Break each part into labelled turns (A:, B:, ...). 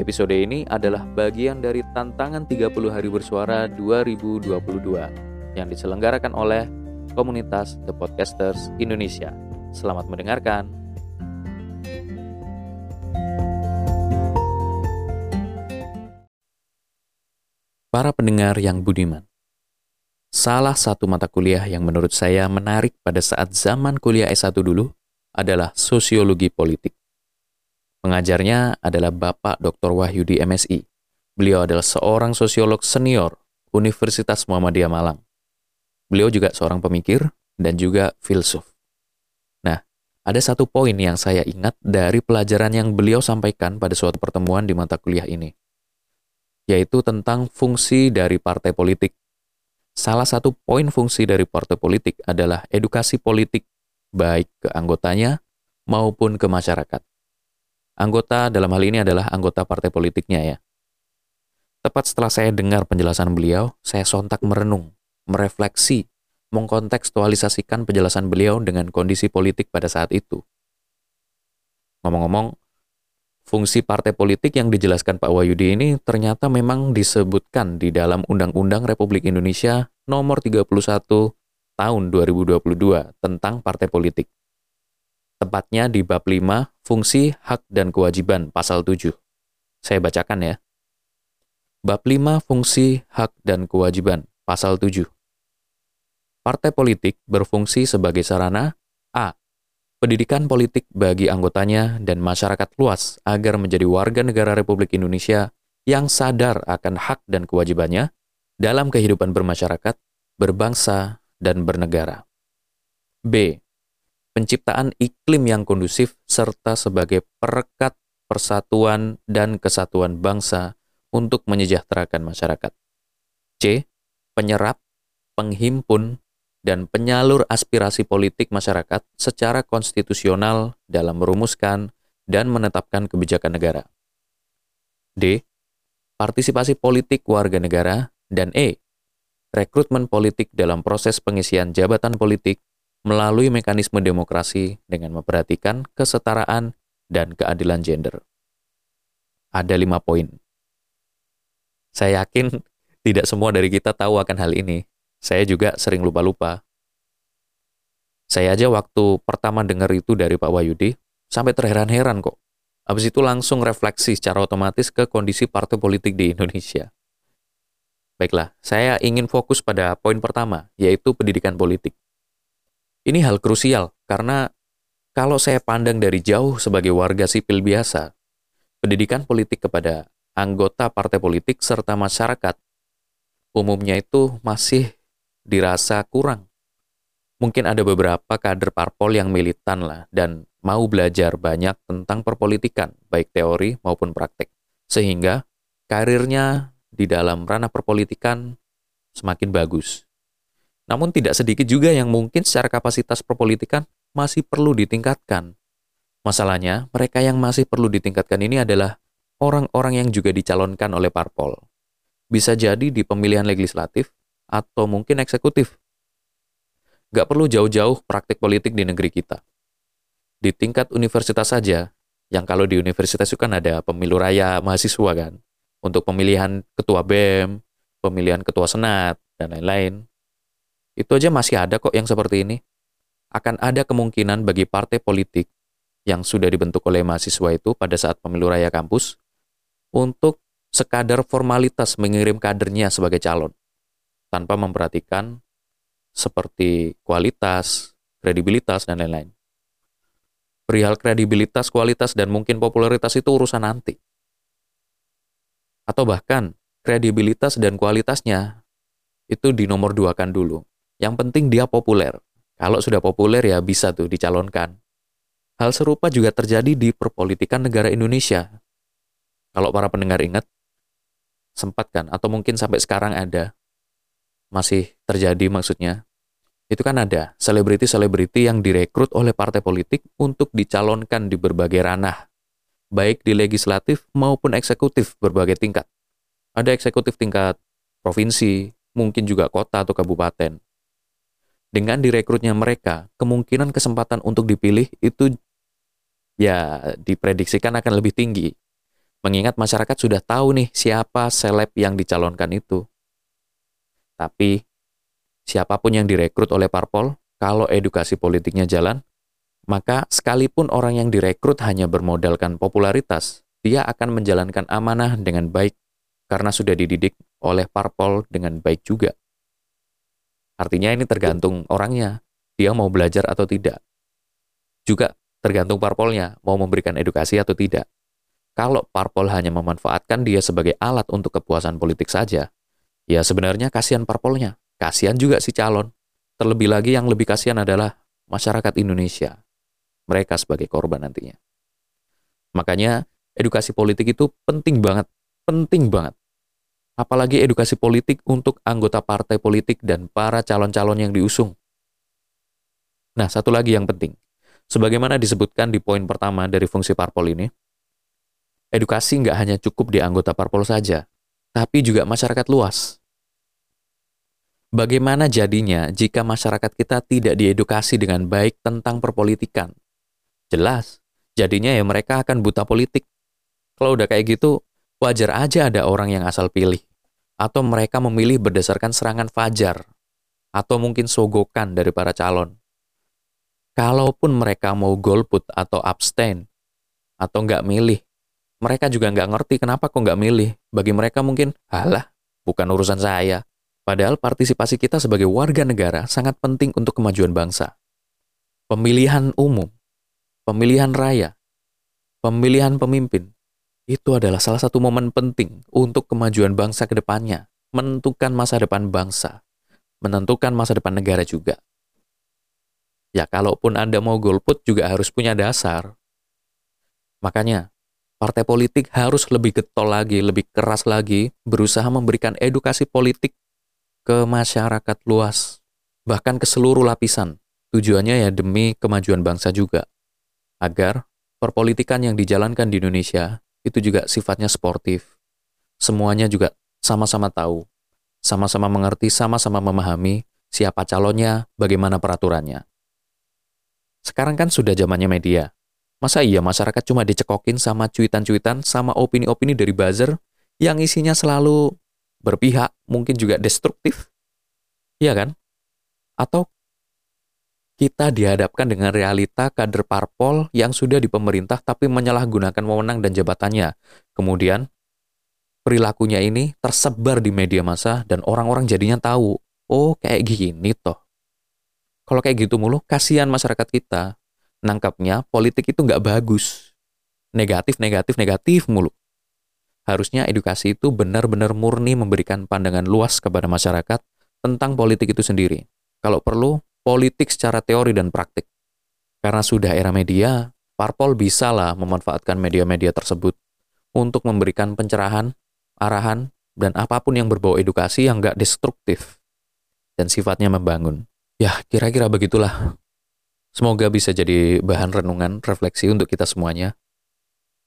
A: Episode ini adalah bagian dari tantangan 30 hari bersuara 2022 yang diselenggarakan oleh komunitas The Podcasters Indonesia. Selamat mendengarkan. Para pendengar yang budiman, salah satu mata kuliah yang menurut saya menarik pada saat zaman kuliah S1 dulu adalah sosiologi politik. Pengajarnya adalah Bapak Dr. Wahyudi MSI. Beliau adalah seorang sosiolog senior Universitas Muhammadiyah Malang. Beliau juga seorang pemikir dan juga filsuf. Nah, ada satu poin yang saya ingat dari pelajaran yang beliau sampaikan pada suatu pertemuan di mata kuliah ini, yaitu tentang fungsi dari partai politik. Salah satu poin fungsi dari partai politik adalah edukasi politik, baik ke anggotanya maupun ke masyarakat. Anggota dalam hal ini adalah anggota partai politiknya ya. Tepat setelah saya dengar penjelasan beliau, saya sontak merenung, merefleksi, mengkontekstualisasikan penjelasan beliau dengan kondisi politik pada saat itu. Ngomong-ngomong, fungsi partai politik yang dijelaskan Pak Wahyudi ini ternyata memang disebutkan di dalam Undang-Undang Republik Indonesia nomor 31 tahun 2022 tentang partai politik tepatnya di bab 5, fungsi, hak, dan kewajiban, pasal 7. Saya bacakan ya. Bab 5, fungsi, hak, dan kewajiban, pasal 7. Partai politik berfungsi sebagai sarana A. Pendidikan politik bagi anggotanya dan masyarakat luas agar menjadi warga negara Republik Indonesia yang sadar akan hak dan kewajibannya dalam kehidupan bermasyarakat, berbangsa, dan bernegara. B penciptaan iklim yang kondusif, serta sebagai perekat persatuan dan kesatuan bangsa untuk menyejahterakan masyarakat. C. Penyerap, penghimpun, dan penyalur aspirasi politik masyarakat secara konstitusional dalam merumuskan dan menetapkan kebijakan negara. D. Partisipasi politik warga negara. Dan E. Rekrutmen politik dalam proses pengisian jabatan politik melalui mekanisme demokrasi dengan memperhatikan kesetaraan dan keadilan gender. Ada lima poin. Saya yakin tidak semua dari kita tahu akan hal ini. Saya juga sering lupa-lupa. Saya aja waktu pertama dengar itu dari Pak Wahyudi, sampai terheran-heran kok. Habis itu langsung refleksi secara otomatis ke kondisi partai politik di Indonesia. Baiklah, saya ingin fokus pada poin pertama, yaitu pendidikan politik. Ini hal krusial karena kalau saya pandang dari jauh sebagai warga sipil biasa, pendidikan politik kepada anggota partai politik serta masyarakat umumnya itu masih dirasa kurang. Mungkin ada beberapa kader parpol yang militan lah dan mau belajar banyak tentang perpolitikan, baik teori maupun praktek. Sehingga karirnya di dalam ranah perpolitikan semakin bagus. Namun tidak sedikit juga yang mungkin secara kapasitas perpolitikan masih perlu ditingkatkan. Masalahnya, mereka yang masih perlu ditingkatkan ini adalah orang-orang yang juga dicalonkan oleh parpol. Bisa jadi di pemilihan legislatif atau mungkin eksekutif. Gak perlu jauh-jauh praktik politik di negeri kita. Di tingkat universitas saja, yang kalau di universitas itu kan ada pemilu raya mahasiswa kan, untuk pemilihan ketua BEM, pemilihan ketua senat, dan lain-lain. Itu aja masih ada kok yang seperti ini. Akan ada kemungkinan bagi partai politik yang sudah dibentuk oleh mahasiswa itu pada saat pemilu raya kampus untuk sekadar formalitas mengirim kadernya sebagai calon tanpa memperhatikan seperti kualitas, kredibilitas, dan lain-lain. Perihal kredibilitas, kualitas, dan mungkin popularitas itu urusan nanti. Atau bahkan kredibilitas dan kualitasnya itu dinomor duakan dulu. Yang penting dia populer. Kalau sudah populer ya bisa tuh dicalonkan. Hal serupa juga terjadi di perpolitikan negara Indonesia. Kalau para pendengar ingat, sempat kan, atau mungkin sampai sekarang ada, masih terjadi maksudnya, itu kan ada selebriti-selebriti yang direkrut oleh partai politik untuk dicalonkan di berbagai ranah, baik di legislatif maupun eksekutif berbagai tingkat. Ada eksekutif tingkat provinsi, mungkin juga kota atau kabupaten. Dengan direkrutnya mereka, kemungkinan kesempatan untuk dipilih itu ya diprediksikan akan lebih tinggi. Mengingat masyarakat sudah tahu nih siapa seleb yang dicalonkan itu. Tapi siapa pun yang direkrut oleh parpol, kalau edukasi politiknya jalan, maka sekalipun orang yang direkrut hanya bermodalkan popularitas, dia akan menjalankan amanah dengan baik karena sudah dididik oleh parpol dengan baik juga. Artinya ini tergantung orangnya, dia mau belajar atau tidak. Juga tergantung parpolnya mau memberikan edukasi atau tidak. Kalau parpol hanya memanfaatkan dia sebagai alat untuk kepuasan politik saja, ya sebenarnya kasihan parpolnya. Kasihan juga si calon. Terlebih lagi yang lebih kasihan adalah masyarakat Indonesia. Mereka sebagai korban nantinya. Makanya edukasi politik itu penting banget. Penting banget. Apalagi edukasi politik untuk anggota partai politik dan para calon-calon yang diusung. Nah, satu lagi yang penting. Sebagaimana disebutkan di poin pertama dari fungsi parpol ini, edukasi nggak hanya cukup di anggota parpol saja, tapi juga masyarakat luas. Bagaimana jadinya jika masyarakat kita tidak diedukasi dengan baik tentang perpolitikan? Jelas, jadinya ya mereka akan buta politik. Kalau udah kayak gitu, wajar aja ada orang yang asal pilih. Atau mereka memilih berdasarkan serangan fajar. Atau mungkin sogokan dari para calon. Kalaupun mereka mau golput atau abstain, atau nggak milih, mereka juga nggak ngerti kenapa kok nggak milih. Bagi mereka mungkin, halah, bukan urusan saya Padahal partisipasi kita sebagai warga negara sangat penting untuk kemajuan bangsa. Pemilihan umum, pemilihan raya, pemilihan pemimpin, itu adalah salah satu momen penting untuk kemajuan bangsa ke depannya, menentukan masa depan bangsa, menentukan masa depan negara juga. Ya, kalaupun Anda mau golput juga harus punya dasar. Makanya, partai politik harus lebih getol lagi, lebih keras lagi, berusaha memberikan edukasi politik ke masyarakat luas, bahkan ke seluruh lapisan. Tujuannya ya demi kemajuan bangsa juga. Agar perpolitikan yang dijalankan di Indonesia itu juga sifatnya sportif. Semuanya juga sama-sama tahu, sama-sama mengerti, sama-sama memahami siapa calonnya, bagaimana peraturannya. Sekarang kan sudah zamannya media. Masa iya masyarakat cuma dicekokin sama cuitan-cuitan sama opini-opini dari buzzer yang isinya selalu berpihak, mungkin juga destruktif. Iya kan? Atau kita dihadapkan dengan realita kader parpol yang sudah di pemerintah tapi menyalahgunakan wewenang dan jabatannya. Kemudian perilakunya ini tersebar di media massa dan orang-orang jadinya tahu, oh kayak gini toh. Kalau kayak gitu mulu, kasihan masyarakat kita. Nangkapnya politik itu nggak bagus. Negatif, negatif, negatif mulu harusnya edukasi itu benar-benar murni memberikan pandangan luas kepada masyarakat tentang politik itu sendiri. Kalau perlu, politik secara teori dan praktik. Karena sudah era media, parpol bisalah memanfaatkan media-media tersebut untuk memberikan pencerahan, arahan, dan apa pun yang berbau edukasi yang nggak destruktif dan sifatnya membangun. Ya, kira-kira begitulah. Semoga bisa jadi bahan renungan, refleksi untuk kita semuanya.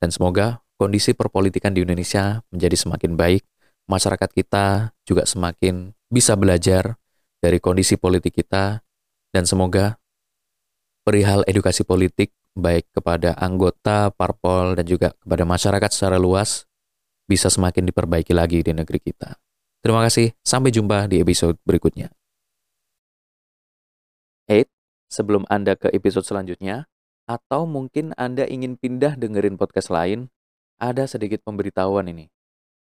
A: Dan semoga kondisi perpolitikan di Indonesia menjadi semakin baik, masyarakat kita juga semakin bisa belajar dari kondisi politik kita, dan semoga perihal edukasi politik baik kepada anggota parpol dan juga kepada masyarakat secara luas bisa semakin diperbaiki lagi di negeri kita. Terima kasih, sampai jumpa di episode berikutnya. Eight, sebelum Anda ke episode selanjutnya, atau mungkin Anda ingin pindah dengerin podcast lain, ada sedikit pemberitahuan ini.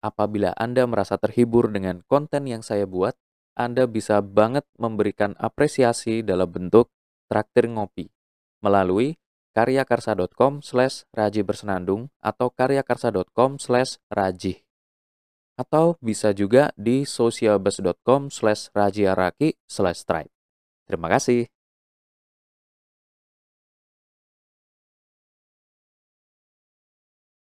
A: Apabila Anda merasa terhibur dengan konten yang saya buat, Anda bisa banget memberikan apresiasi dalam bentuk traktir ngopi melalui karyakarsa.com slash raji bersenandung atau karyakarsa.com slash raji. Atau bisa juga di socialbus.com slash rajiaraki slash stripe. Terima kasih.